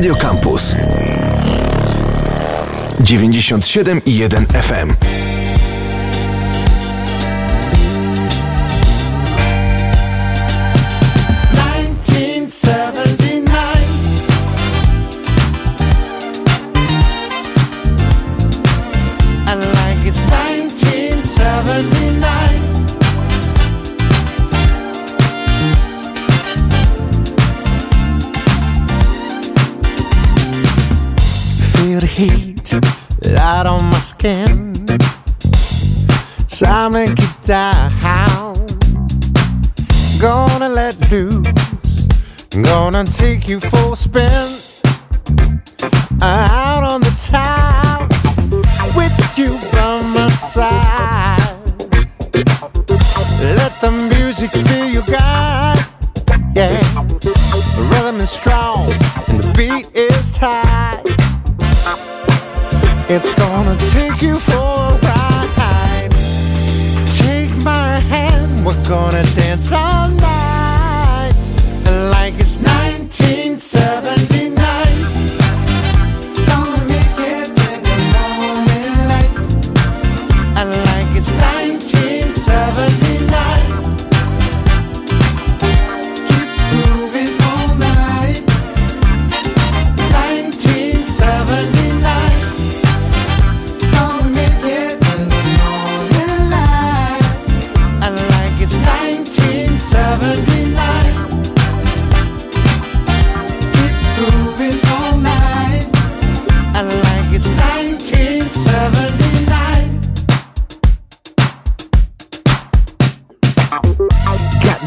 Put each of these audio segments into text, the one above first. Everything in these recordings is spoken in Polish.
Radio Campus 97 i 1 FM. Take you for a spin.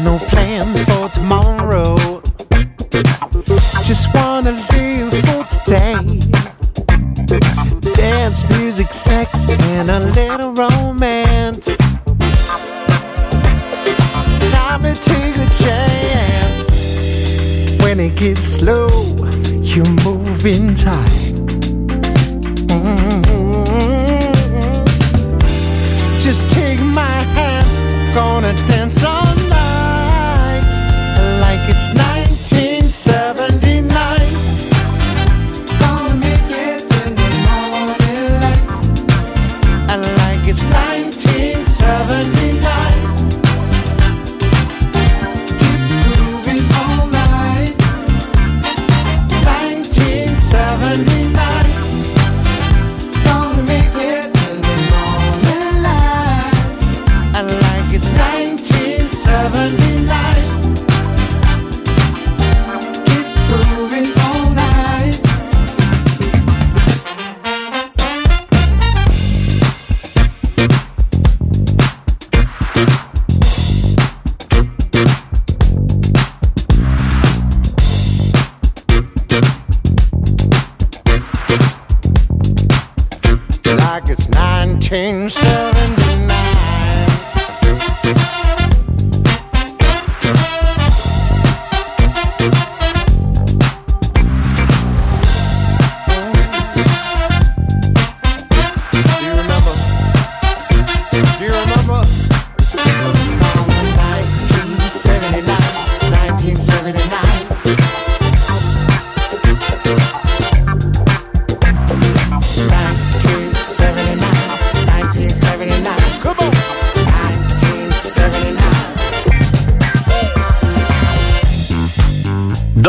No plans for tomorrow. Just wanna live for today. Dance, music, sex, and a little romance. Time to take a chance. When it gets slow, you're moving tight. Mhm.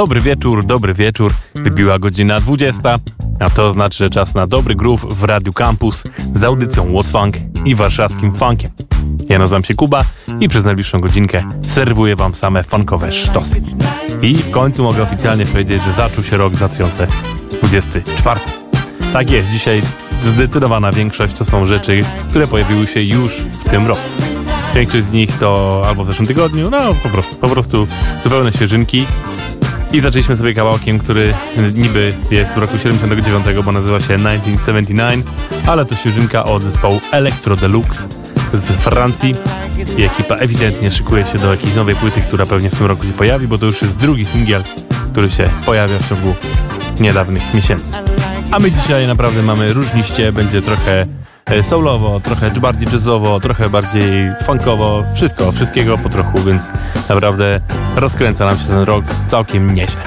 Dobry wieczór, dobry wieczór. Wybiła godzina 20, a to znaczy, że czas na dobry groove w Radiu Campus z audycją What's Funk i warszawskim funkiem. Ja nazywam się Kuba i przez najbliższą godzinkę serwuję wam same funkowe sztosy. I w końcu mogę oficjalnie powiedzieć, że zaczął się rok 2024. Tak jest, dzisiaj zdecydowana większość to są rzeczy, które pojawiły się już w tym roku. Większość z nich to albo w zeszłym tygodniu, no po prostu, po prostu zupełne świeżynki. I zaczęliśmy sobie kawałkiem, który niby jest z roku 79, bo nazywa się 1979, ale to świeżynka od zespołu Electro Deluxe z Francji. I ekipa ewidentnie szykuje się do jakiejś nowej płyty, która pewnie w tym roku się pojawi, bo to już jest drugi singiel, który się pojawia w ciągu niedawnych miesięcy. A my dzisiaj naprawdę mamy różniście, będzie trochę soulowo, trochę bardziej jazzowo, trochę bardziej funkowo, wszystko, wszystkiego po trochu, więc naprawdę rozkręca nam się ten rok całkiem nieźle.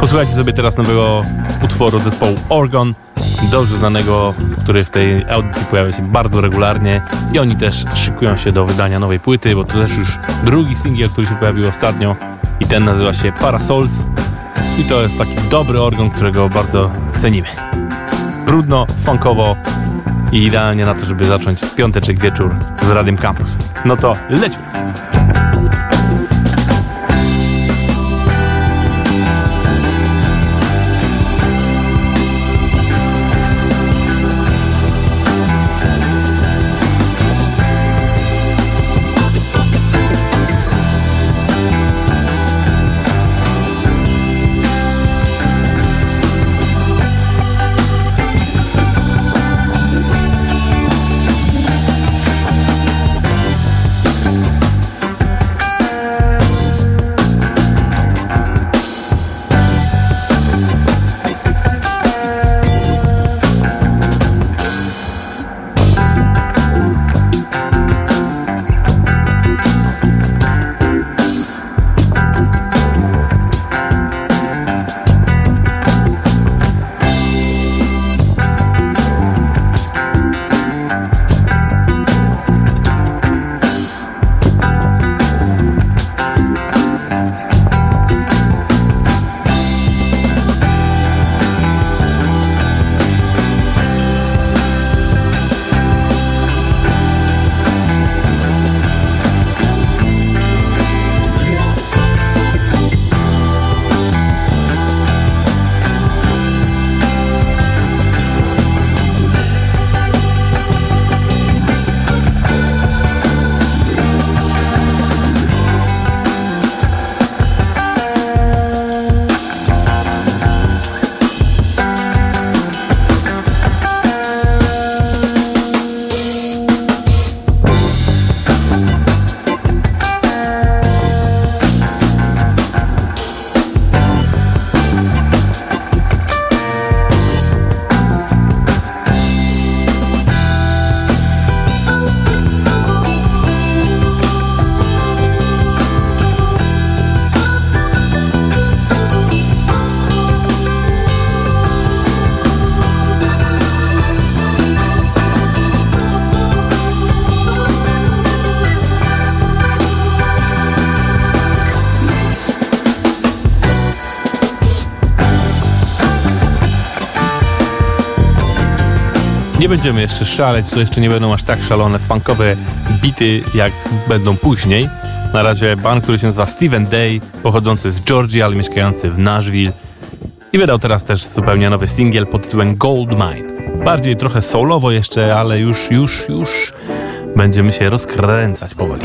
Posłuchajcie sobie teraz nowego utworu zespołu Orgon, dobrze znanego, który w tej audycji pojawia się bardzo regularnie i oni też szykują się do wydania nowej płyty, bo to też już drugi singiel, który się pojawił ostatnio i ten nazywa się Parasols i to jest taki dobry organ, którego bardzo cenimy. Brudno, funkowo i idealnie na to, żeby zacząć piąteczek wieczór z Radiem Campus. No to lećmy! Nie będziemy jeszcze szaleć, to jeszcze nie będą aż tak szalone funkowe bity, jak będą później. Na razie band, który się nazywa Steven Day, pochodzący z Georgii, ale mieszkający w Nashville. I wydał teraz też zupełnie nowy singiel pod tytułem Gold Mine. Bardziej trochę soulowo jeszcze, ale już, już, już będziemy się rozkręcać powoli.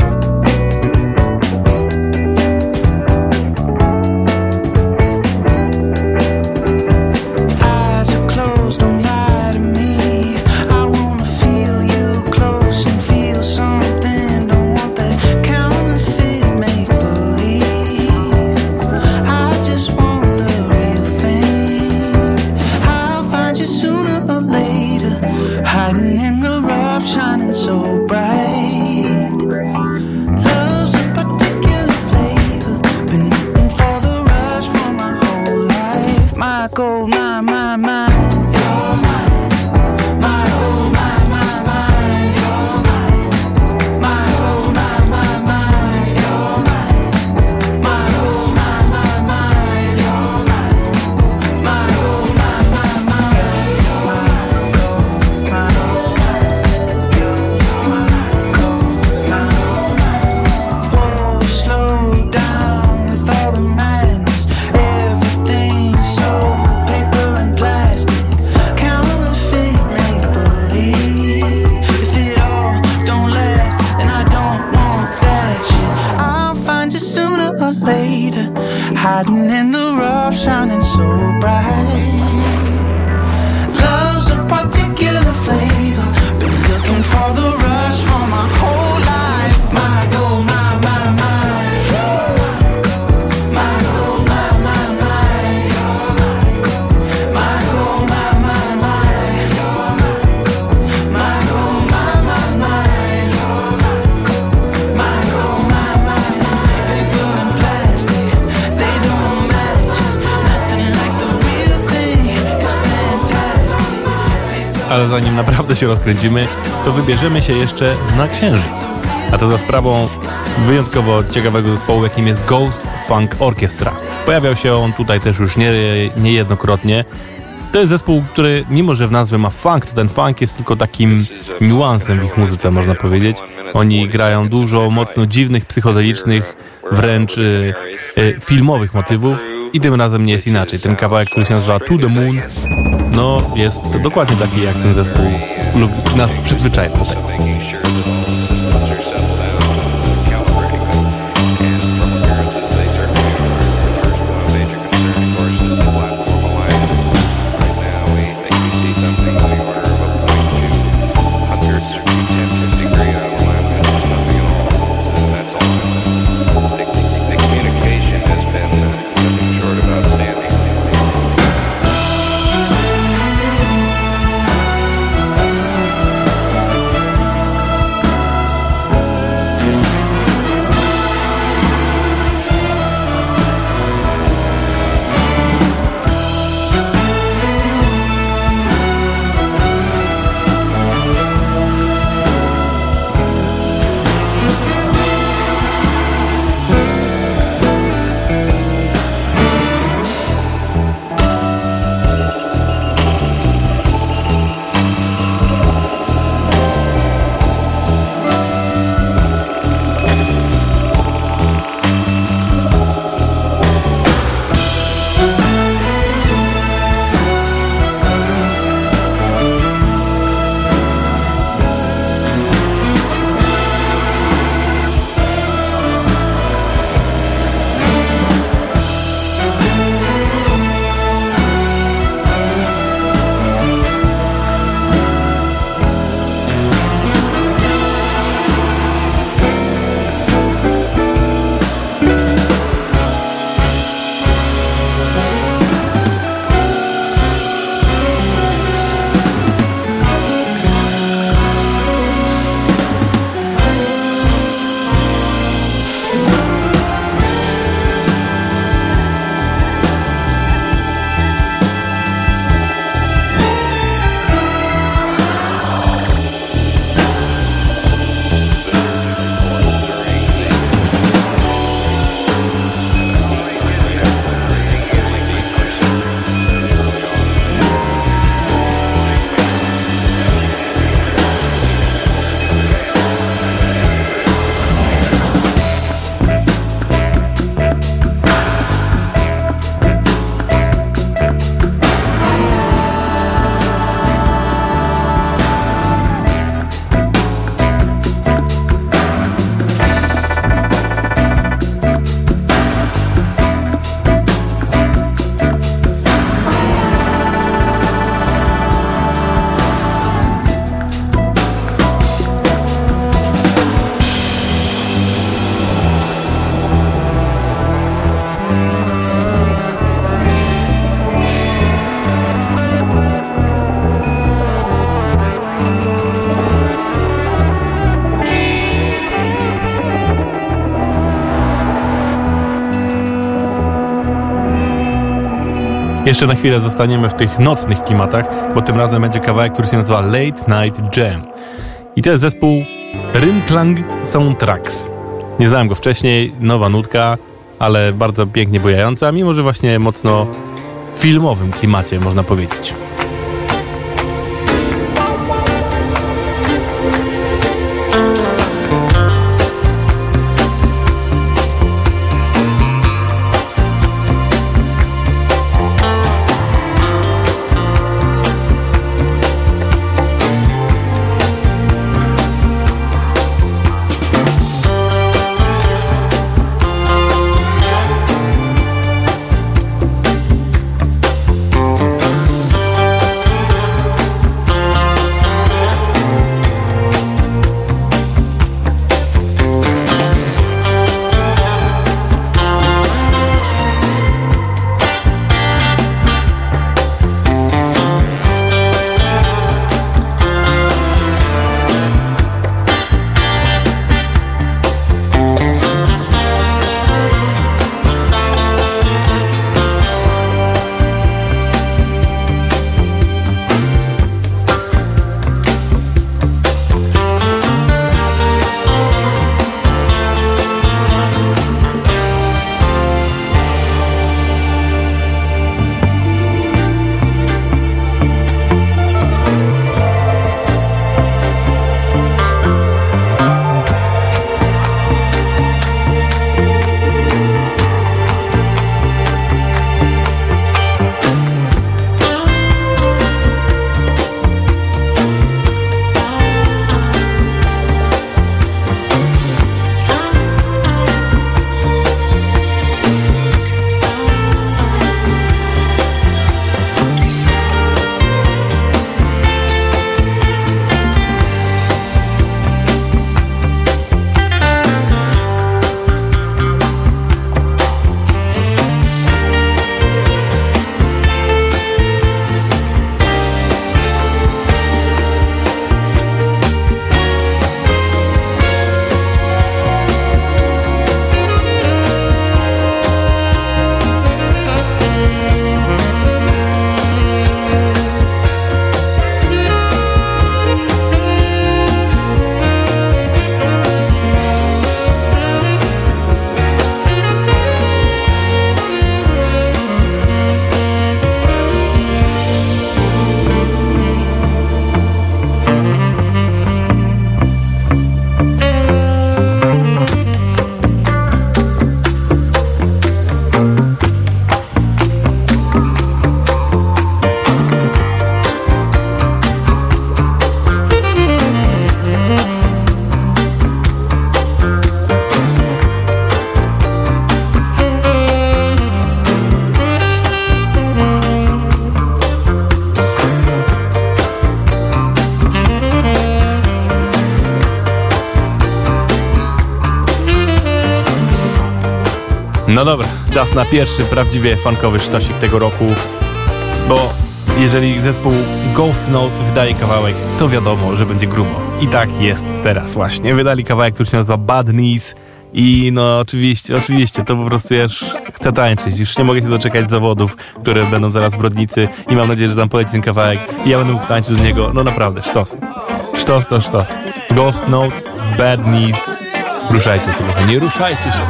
Naprawdę się rozkręcimy, to wybierzemy się jeszcze na Księżyc. A to za sprawą wyjątkowo ciekawego zespołu, jakim jest Ghost Funk Orchestra. Pojawiał się on tutaj też już nie, niejednokrotnie. To jest zespół, który mimo, że w nazwie ma funk, to ten funk jest tylko takim niuansem w ich muzyce, można powiedzieć. Oni grają dużo mocno dziwnych, psychodelicznych, wręcz y, y, filmowych motywów i tym razem nie jest inaczej. Ten kawałek, który się nazywa To The Moon, no jest dokładnie taki, jak ten zespół lub nas przyzwyczaił do tego. Jeszcze na chwilę zostaniemy w tych nocnych klimatach, bo tym razem będzie kawałek, który się nazywa Late Night Jam. I to jest zespół Rimklang Soundtracks. Nie znałem go wcześniej, nowa nutka, ale bardzo pięknie bojająca, mimo że właśnie mocno filmowym klimacie, można powiedzieć. No dobra, czas na pierwszy prawdziwie funkowy sztosik tego roku, bo jeżeli zespół Ghost Note wydaje kawałek, to wiadomo, że będzie grubo. I tak jest teraz właśnie. Wydali kawałek, który się nazywa Bad Knees i no oczywiście, oczywiście, to po prostu ja już chcę tańczyć, już nie mogę się doczekać zawodów, które będą zaraz w Brodnicy i mam nadzieję, że tam poleci ten kawałek i ja będę mógł tańczyć z niego. No naprawdę, sztos. Sztos to sztos. Ghost Note, Bad Knees. Ruszajcie się, nie ruszajcie się.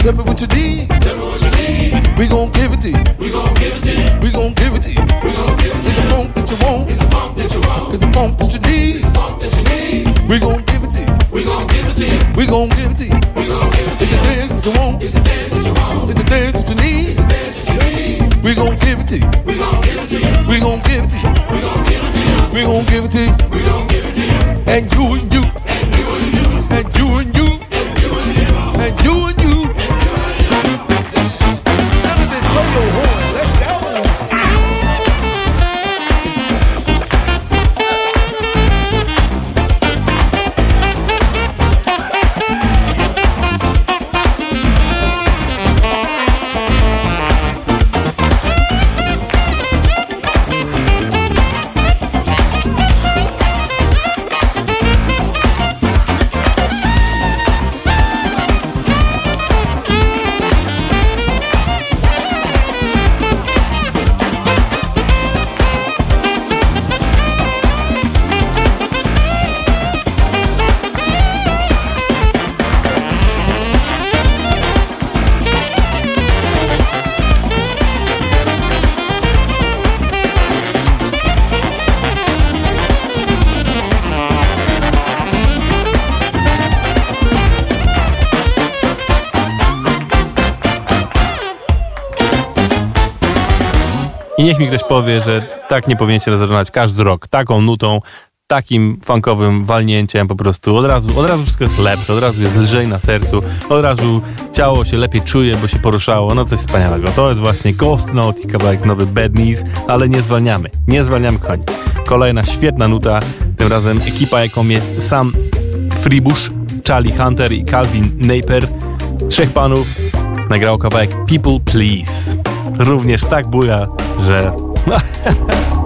Tell me what you need. We gon' give it to you. We gon' give it to you. We gon' give it to you. We. It's the funk that you want. It's the funk that you want. It's the funk that you need. We gon' give it to you. We gon' give it to you. We gon' give it to you. We gon' give it to you. It's the dance that you want. It's the dance that you want. It's the dance that you need. We gon' give it to you. We gon' give it to you. We gon' give it to you. We gon' give it to you. We gon' give it to you. We gon' give it to you. And you and you. mi ktoś powie, że tak nie powinien się zaczynać każdy rok, taką nutą, takim funkowym walnięciem po prostu od razu, od razu wszystko jest lepsze, od razu jest lżej na sercu, od razu ciało się lepiej czuje, bo się poruszało, no coś wspaniałego. To jest właśnie Ghost Note i kawałek nowy Bad Knees, ale nie zwalniamy, nie zwalniamy kochani. Kolejna świetna nuta, tym razem ekipa jaką jest sam Fribusz, Charlie Hunter i Calvin Napier, trzech panów, nagrało kawałek People Please. Również tak buja że...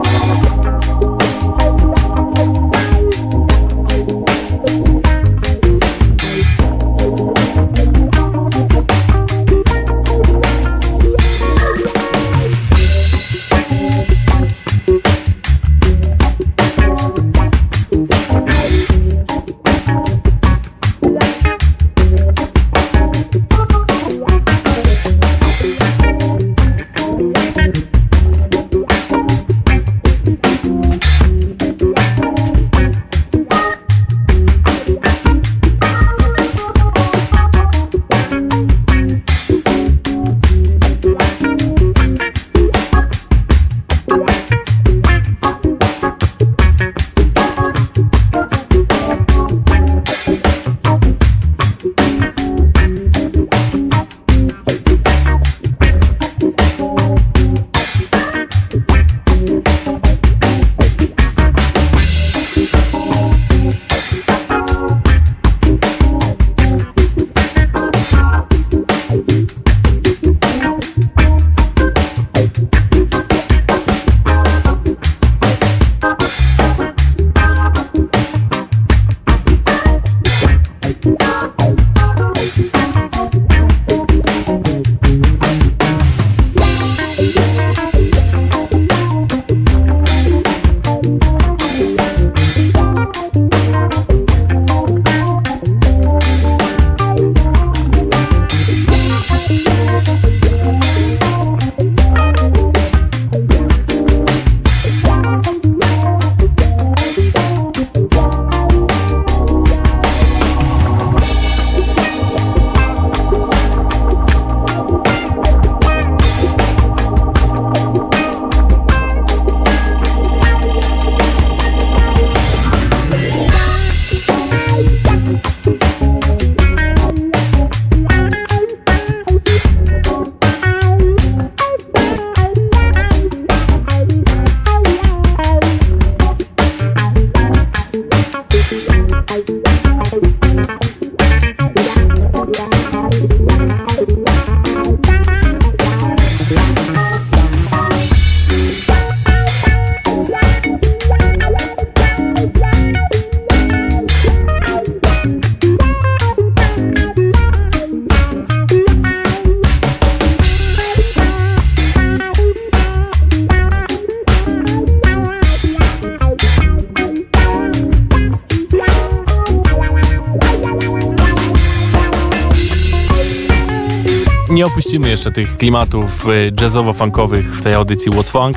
jeszcze tych klimatów y, jazzowo-funkowych w tej audycji What's Funk,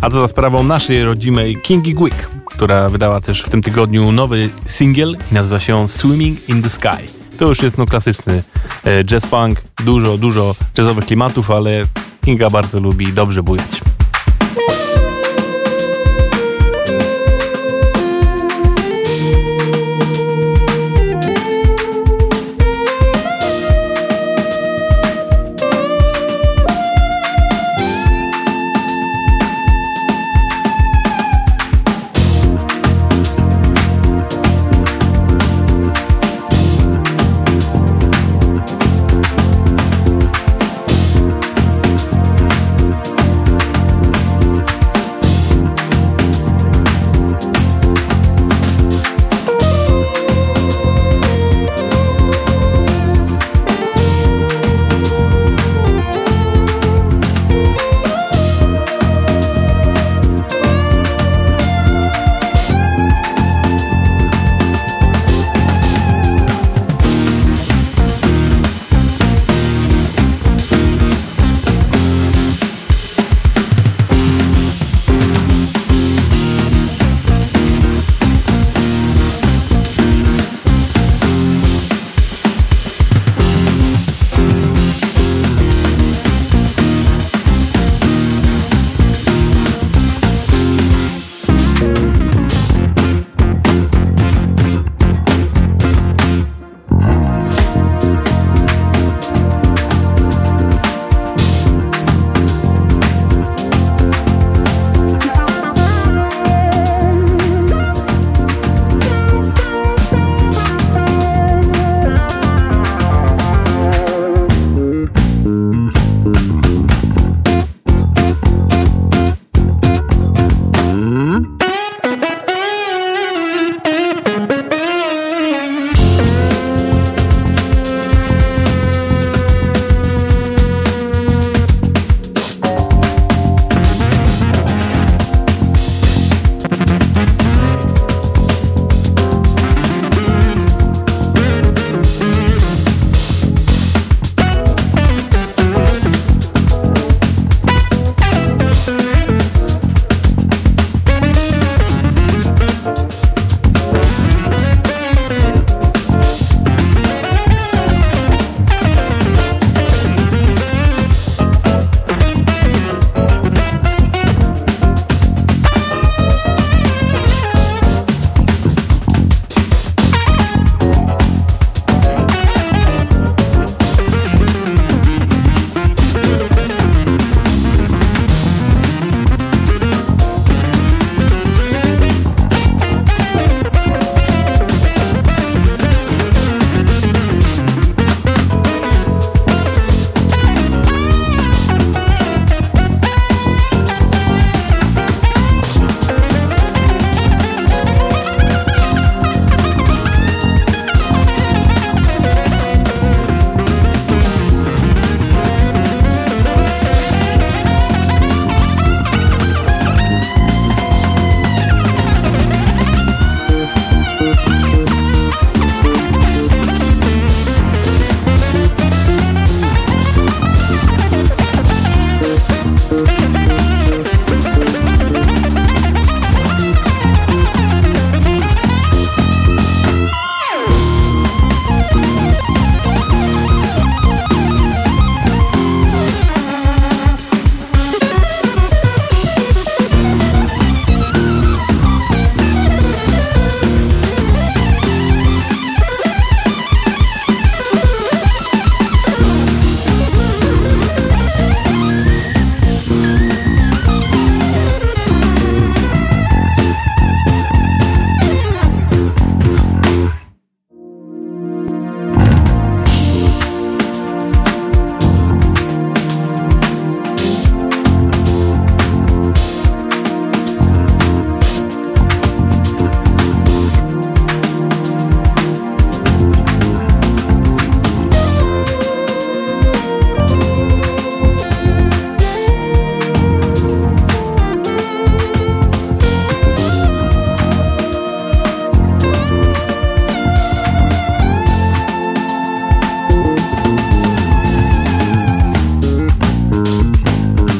a to za sprawą naszej rodzimej Kingi Gwick, która wydała też w tym tygodniu nowy singiel i nazywa się Swimming in the Sky. To już jest no klasyczny y, jazz funk, dużo, dużo jazzowych klimatów, ale Kinga bardzo lubi dobrze bujać.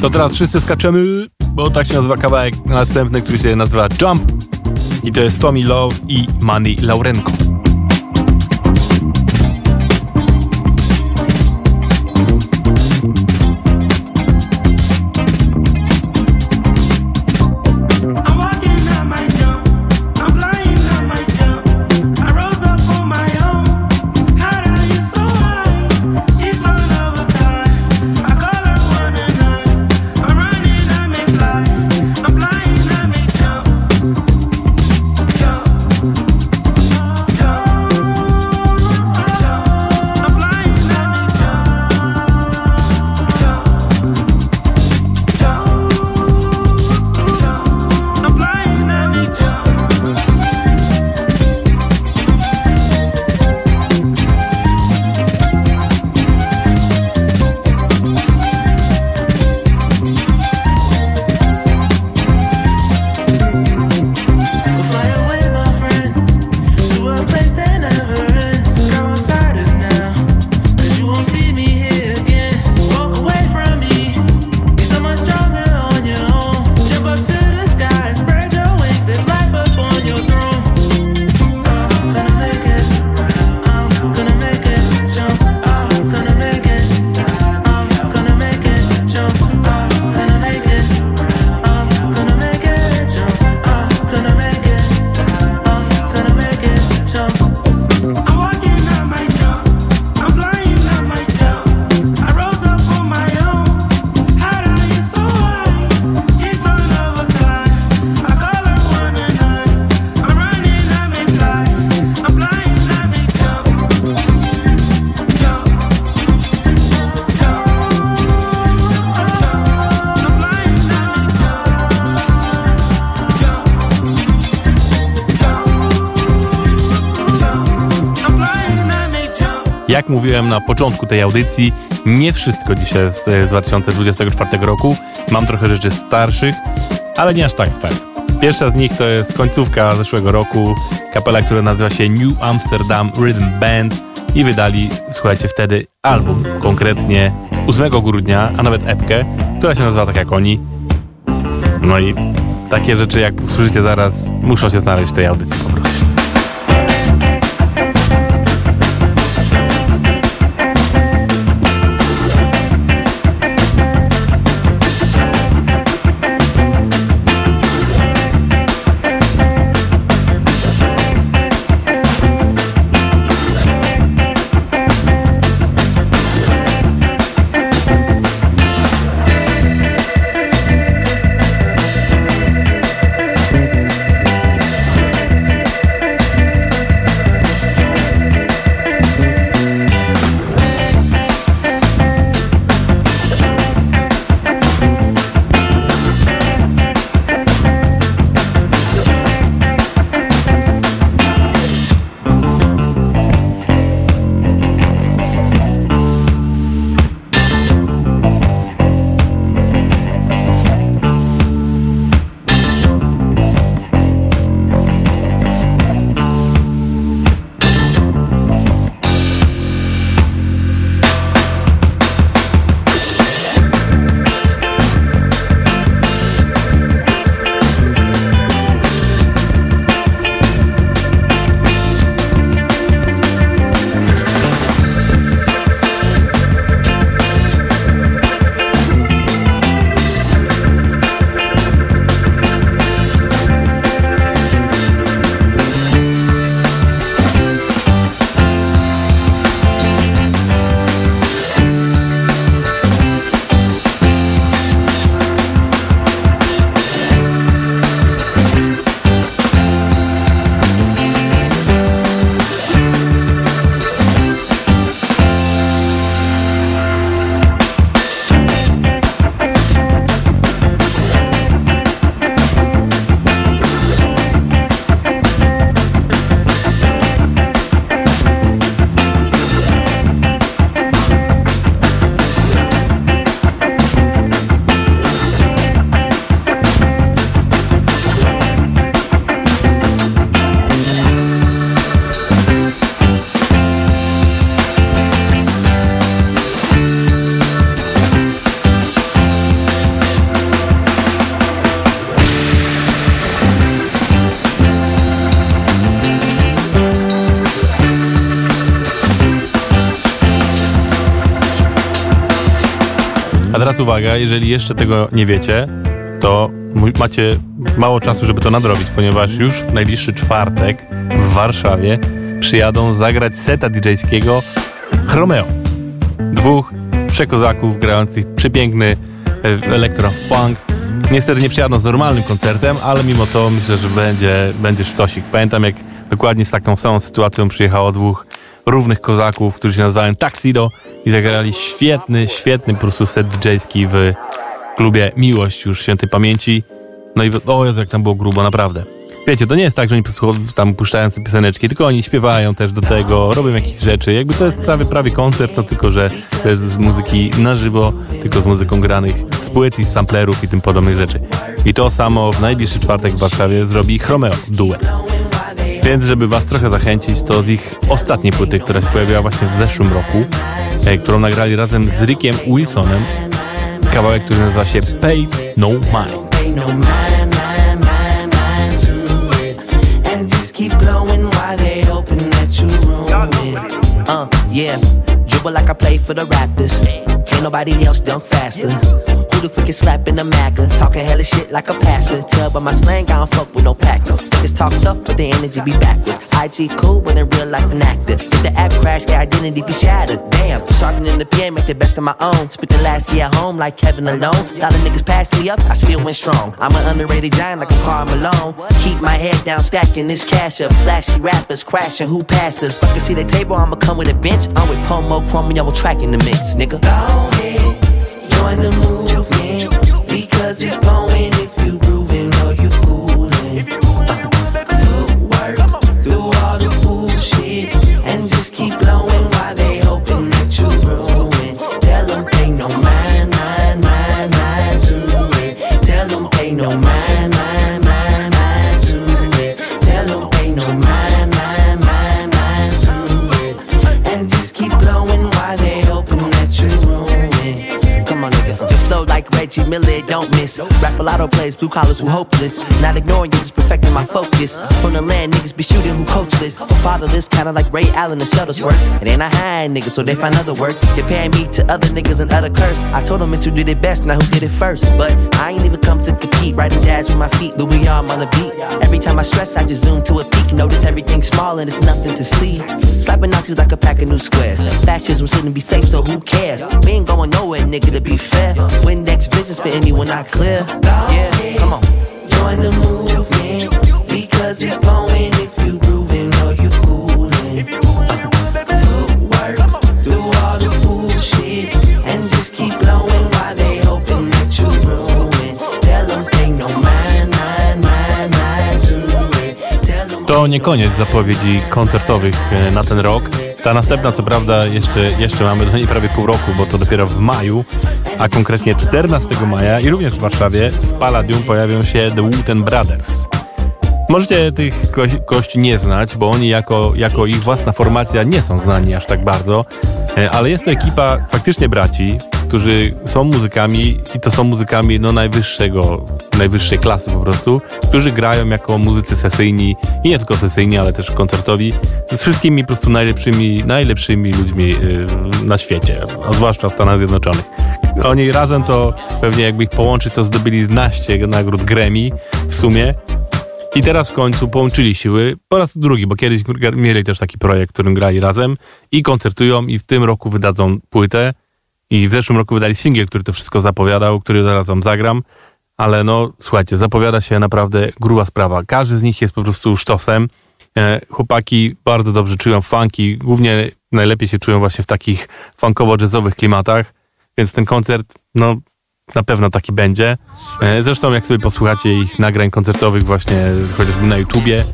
To teraz wszyscy skaczemy, bo tak się nazywa kawałek następny, który się nazywa Jump. I to jest Tommy Love i Manny Laurenko. Mówiłem na początku tej audycji, nie wszystko dzisiaj z 2024 e, roku. Mam trochę rzeczy starszych, ale nie aż tak starych. Pierwsza z nich to jest końcówka zeszłego roku, kapela, która nazywa się New Amsterdam Rhythm Band i wydali, słuchajcie, wtedy album, konkretnie 8 grudnia, a nawet epkę, która się nazywa tak jak oni. No i takie rzeczy, jak usłyszycie zaraz, muszą się znaleźć w tej audycji teraz uwaga, jeżeli jeszcze tego nie wiecie, to macie mało czasu, żeby to nadrobić, ponieważ już w najbliższy czwartek w Warszawie przyjadą zagrać seta DJ-skiego Chromeo. Dwóch przekozaków grających przepiękny e, elektro-funk. Niestety nie przyjadą z normalnym koncertem, ale mimo to myślę, że będzie, będzie sztosik. Pamiętam jak dokładnie z taką samą sytuacją przyjechało dwóch równych kozaków, którzy się nazywają Taxido i zagrali świetny, świetny po prostu set DJ-ski w klubie Miłość już świętej pamięci. No i o Jezu, jak tam było grubo, naprawdę. Wiecie, to nie jest tak, że oni tam puszczają sobie pioseneczki, tylko oni śpiewają też do tego, robią jakieś rzeczy. Jakby to jest prawie, prawie koncert, no tylko, że to jest z muzyki na żywo, tylko z muzyką granych z płyt i z samplerów i tym podobnych rzeczy. I to samo w najbliższy czwartek w Warszawie zrobi Chromeo, duet. Więc, żeby was trochę zachęcić, to z ich ostatniej płyty, która się pojawiła właśnie w zeszłym roku, e, którą nagrali razem z Rickiem Wilsonem, kawałek, który nazywa się Pay No Mind. Uh, yeah, dribble like I play for the Raptors. Can't nobody else dunk faster. The quickest slap in the Maca? Talking hella shit like a pastor. Tell by my slang, I don't fuck with no packers. Niggas talk tough, but the energy be backwards. IG cool, but in real life an actor. If the app crash, their identity be shattered. Damn, sharpening in the pen, make the best of my own. Spent the last year at home like Kevin alone. Of niggas passed me up, I still went strong. I'm an underrated giant like a Karl Malone. Keep my head down, stacking this cash up. Flashy rappers crashing, who passes? Fucking see the table, I'ma come with a bench. I'm with Pomo, Chrome, y'all tracking the mix, nigga wanna move, man, because it's going Miller, don't miss. Rap a lotto plays, blue collars who hopeless. Not ignoring you, just perfecting my focus. From the land, niggas be shooting who coachless. Or fatherless, kinda like Ray Allen and Shuttlesworth. It ain't a high nigga, so they find other words. Comparing me to other niggas and other curse. I told them it's who did it best, not who did it first. But I ain't even come to compete. Writing jazz with my feet, Louis arm on the beat. Every time I stress, I just zoom to a peak. Notice everything small and it's nothing to see. Slapping Nazis like a pack of new squares. Fascism shouldn't be safe, so who cares? We ain't going nowhere, nigga, to be fair. Windex visions for anyone not clear. Yeah, come on. Join the movement because it's going To nie koniec zapowiedzi koncertowych e, na ten rok. Ta następna, co prawda, jeszcze, jeszcze mamy do niej prawie pół roku, bo to dopiero w maju, a konkretnie 14 maja i również w Warszawie w Palladium pojawią się The Wooten Brothers. Możecie tych ko gości nie znać, bo oni jako, jako ich własna formacja nie są znani aż tak bardzo, e, ale jest to ekipa faktycznie braci, którzy są muzykami i to są muzykami no, najwyższego, najwyższej klasy po prostu, którzy grają jako muzycy sesyjni i nie tylko sesyjni, ale też koncertowi z wszystkimi po prostu najlepszymi, najlepszymi ludźmi yy, na świecie, a zwłaszcza w Stanach Zjednoczonych. Oni razem to pewnie jakby ich połączyć, to zdobyli 12 nagród Grammy w sumie. I teraz w końcu połączyli siły po raz drugi, bo kiedyś mieli też taki projekt, w którym grali razem i koncertują i w tym roku wydadzą płytę. I w zeszłym roku wydali singiel, który to wszystko zapowiadał, który zaraz wam zagram. Ale no, słuchajcie, zapowiada się naprawdę gruba sprawa. Każdy z nich jest po prostu sztosem. E, chłopaki bardzo dobrze czują funki, głównie najlepiej się czują właśnie w takich funkowo-jazzowych klimatach, więc ten koncert, no, na pewno taki będzie. E, zresztą jak sobie posłuchacie ich nagrań koncertowych właśnie chociażby na YouTubie,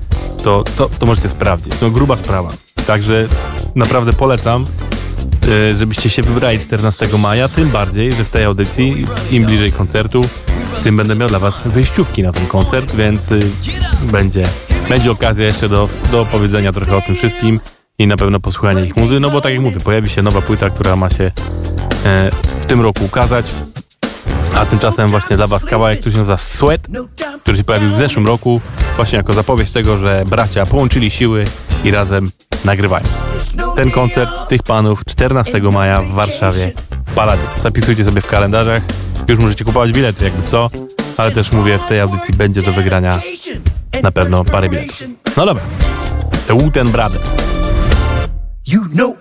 to, to, to możecie sprawdzić. No gruba sprawa. Także naprawdę polecam. E, żebyście się wybrali 14 maja, tym bardziej, że w tej audycji im bliżej koncertu, tym będę miał dla was wyjściówki na ten koncert, więc y, będzie, będzie okazja jeszcze do, do opowiedzenia trochę o tym wszystkim i na pewno posłuchania ich muzy, no bo tak jak mówię, pojawi się nowa płyta, która ma się e, w tym roku ukazać, a tymczasem właśnie dla was kawałek, który się nazywa Sweat, który się pojawił w zeszłym roku, właśnie jako zapowiedź tego, że bracia połączyli siły i razem nagrywają. Ten koncert tych panów 14 maja w Warszawie Palady. Zapisujcie sobie w kalendarzach. Już możecie kupować bilety, jakby co. Ale też mówię, w tej audycji będzie do wygrania na pewno parę biletów. No dobra. The Wooten Brothers. You know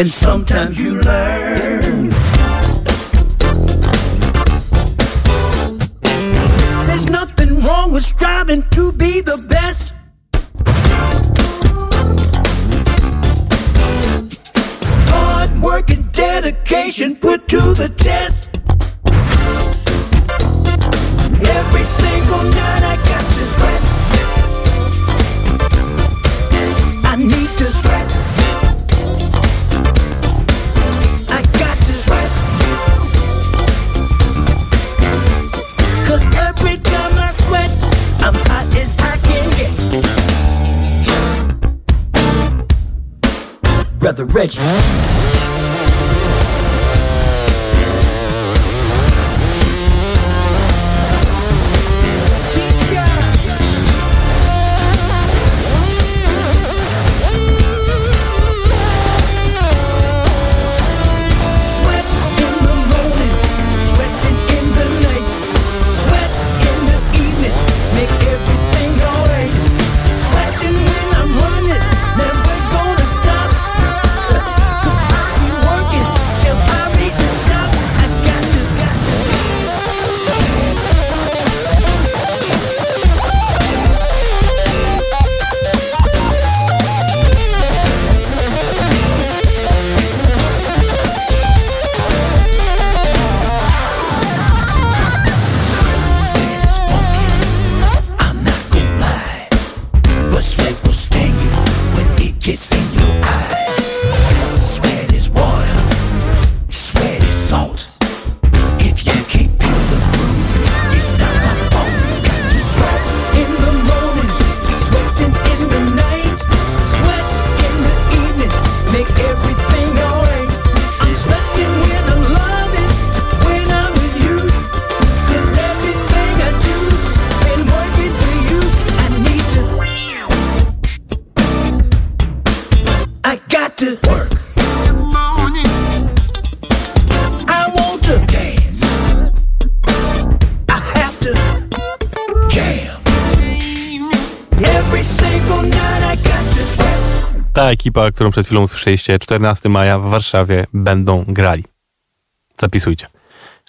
and sometimes you learn. Ekipa, którą przed chwilą usłyszeliście, 14 maja w Warszawie będą grali. Zapisujcie.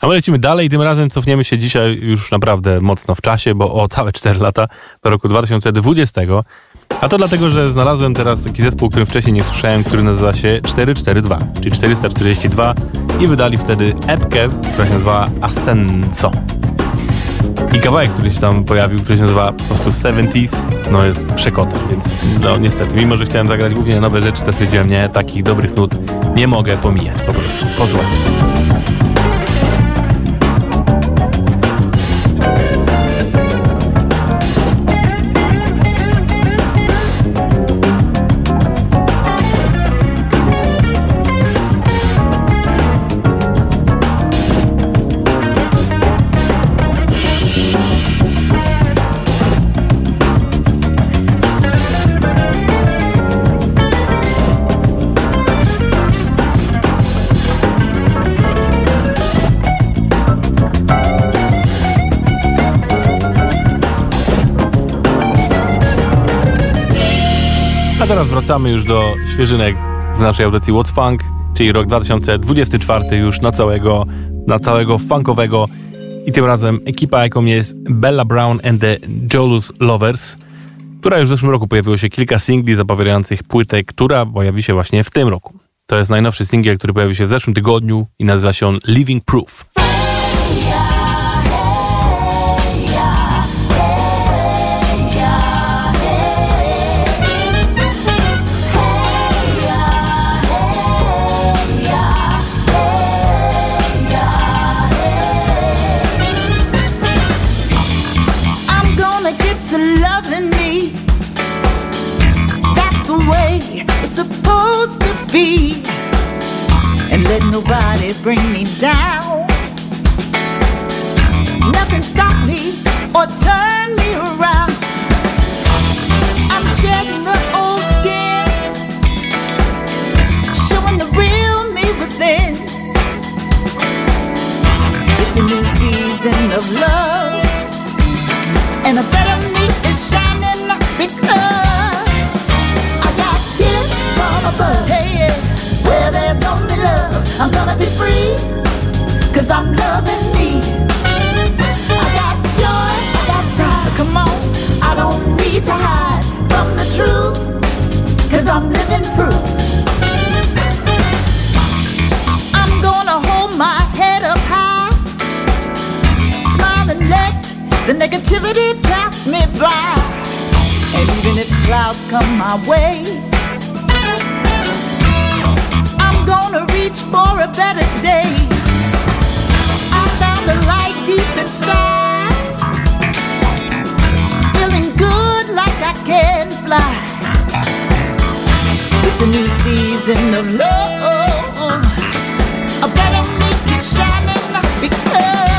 A my lecimy dalej, tym razem cofniemy się dzisiaj już naprawdę mocno w czasie, bo o całe 4 lata do roku 2020. A to dlatego, że znalazłem teraz taki zespół, którym wcześniej nie słyszałem, który nazywa się 442, czyli 442 i wydali wtedy epkę, która się nazywa Ascenso. I kawałek, który się tam pojawił, który się nazywa po prostu 70s, no jest przekotem, więc no niestety, mimo że chciałem zagrać głównie nowe rzeczy, to stwierdziłem, nie, takich dobrych nut nie mogę pomijać po prostu. Pozwolę. Teraz wracamy już do świeżynek w naszej audycji What's Funk, czyli rok 2024 już na całego, na całego funkowego i tym razem ekipa jaką jest Bella Brown and the Jolus Lovers, która już w zeszłym roku pojawiło się kilka singli zapowiadających płytę, która pojawi się właśnie w tym roku. To jest najnowszy singiel, który pojawił się w zeszłym tygodniu i nazywa się on Living Proof. Supposed to be. And let nobody bring me down. Nothing stop me or turn me around. I'm shedding the old skin, showing the real me within. It's a new season of love, and a better me is shining because above. Hey, yeah, where there's only love, I'm gonna be free, cause I'm loving me. I got joy, I got pride, come on, I don't need to hide from the truth, cause I'm living proof. I'm gonna hold my head up high, let the negativity pass me by. And even if clouds come my way, reach for a better day. I found the light deep inside, feeling good like I can fly. It's a new season of love. A better me keep shining because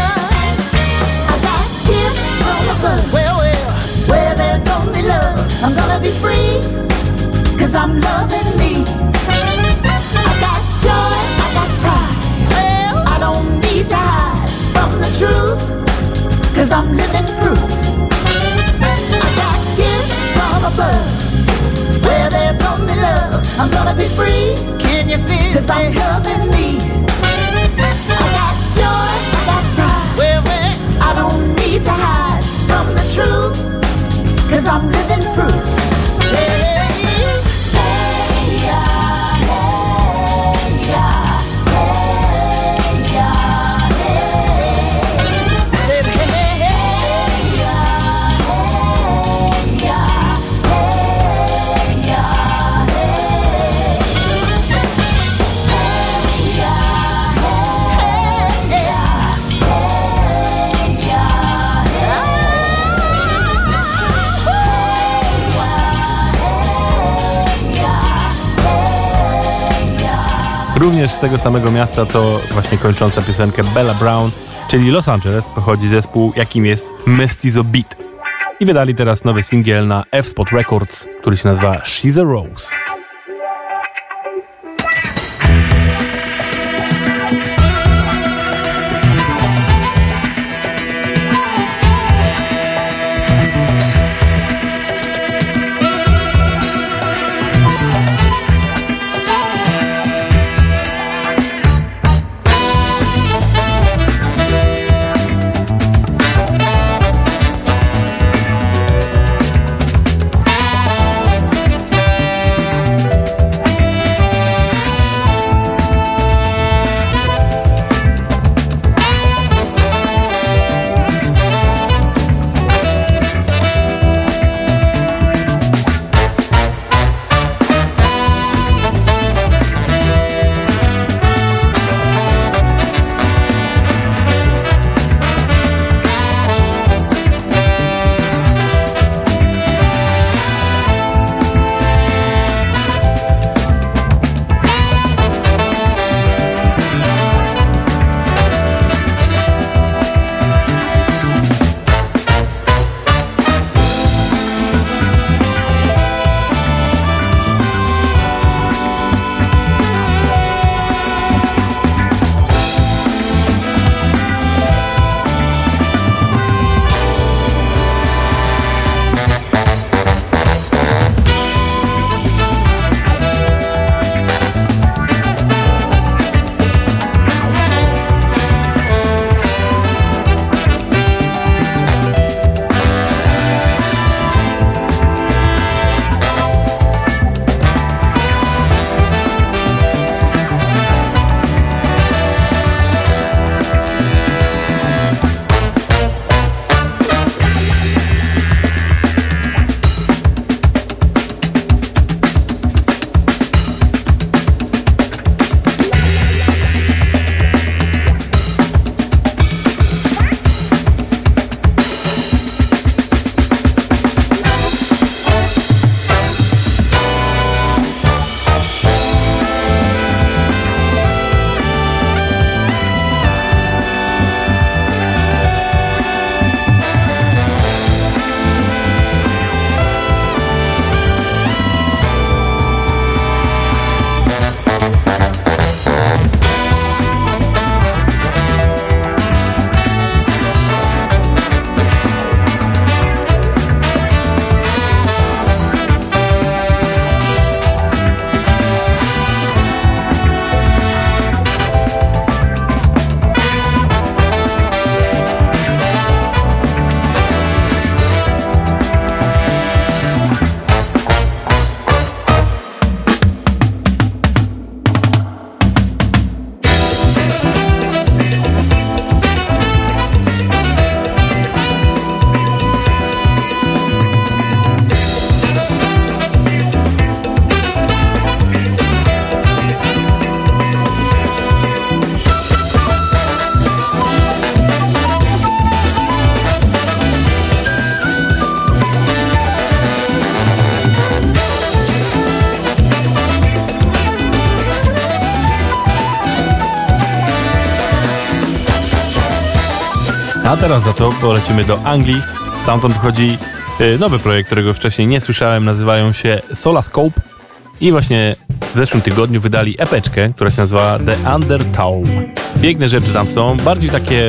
I got gifts from above. Well, well, where there's only love, I'm gonna be free. Cause I'm loving me. Need to hide from the truth. Cause I'm living proof. I got gifts from above. Where there's only love, I'm gonna be free. Can you feel? Cause I'm loving me. I got joy, I got pride. Well, well, I don't need to hide from the truth. Cause I'm living proof. Również z tego samego miasta, co właśnie kończąca piosenkę Bella Brown, czyli Los Angeles, pochodzi zespół, jakim jest Mestizo Beat. I wydali teraz nowy singiel na F-Spot Records, który się nazywa She's a Rose. Teraz za to polecimy do Anglii. Stamtąd chodzi y, nowy projekt, którego wcześniej nie słyszałem. Nazywają się Solascope. I właśnie w zeszłym tygodniu wydali epeczkę, która się nazywa The Undertow. Piękne rzeczy tam są, bardziej takie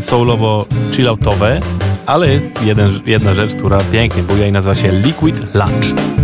soulowo chilloutowe, ale jest jeden, jedna rzecz, która pięknie buja i nazywa się Liquid Lunch.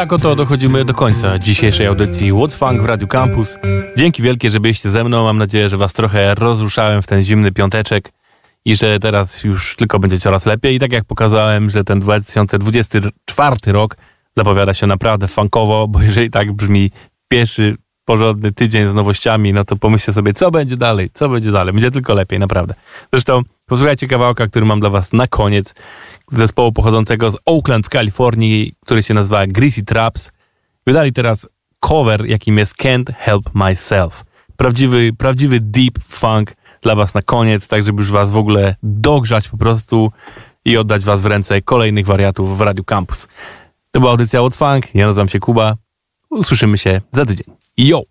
Tak oto dochodzimy do końca dzisiejszej audycji What's Funk w Radio Campus. Dzięki wielkie, że byliście ze mną. Mam nadzieję, że was trochę rozruszałem w ten zimny piąteczek i że teraz już tylko będzie coraz lepiej. I tak jak pokazałem, że ten 2024 rok zapowiada się naprawdę funkowo, bo jeżeli tak brzmi pierwszy porządny tydzień z nowościami, no to pomyślcie sobie, co będzie dalej, co będzie dalej. Będzie tylko lepiej, naprawdę. Zresztą posłuchajcie kawałka, który mam dla was na koniec zespołu pochodzącego z Oakland w Kalifornii, który się nazywa Greasy Traps. Wydali teraz cover, jakim jest Can't Help Myself. Prawdziwy, prawdziwy deep funk dla was na koniec, tak żeby już was w ogóle dogrzać po prostu i oddać was w ręce kolejnych wariatów w Radio Campus. To była audycja od Funk, ja nazywam się Kuba. Usłyszymy się za tydzień. Yo!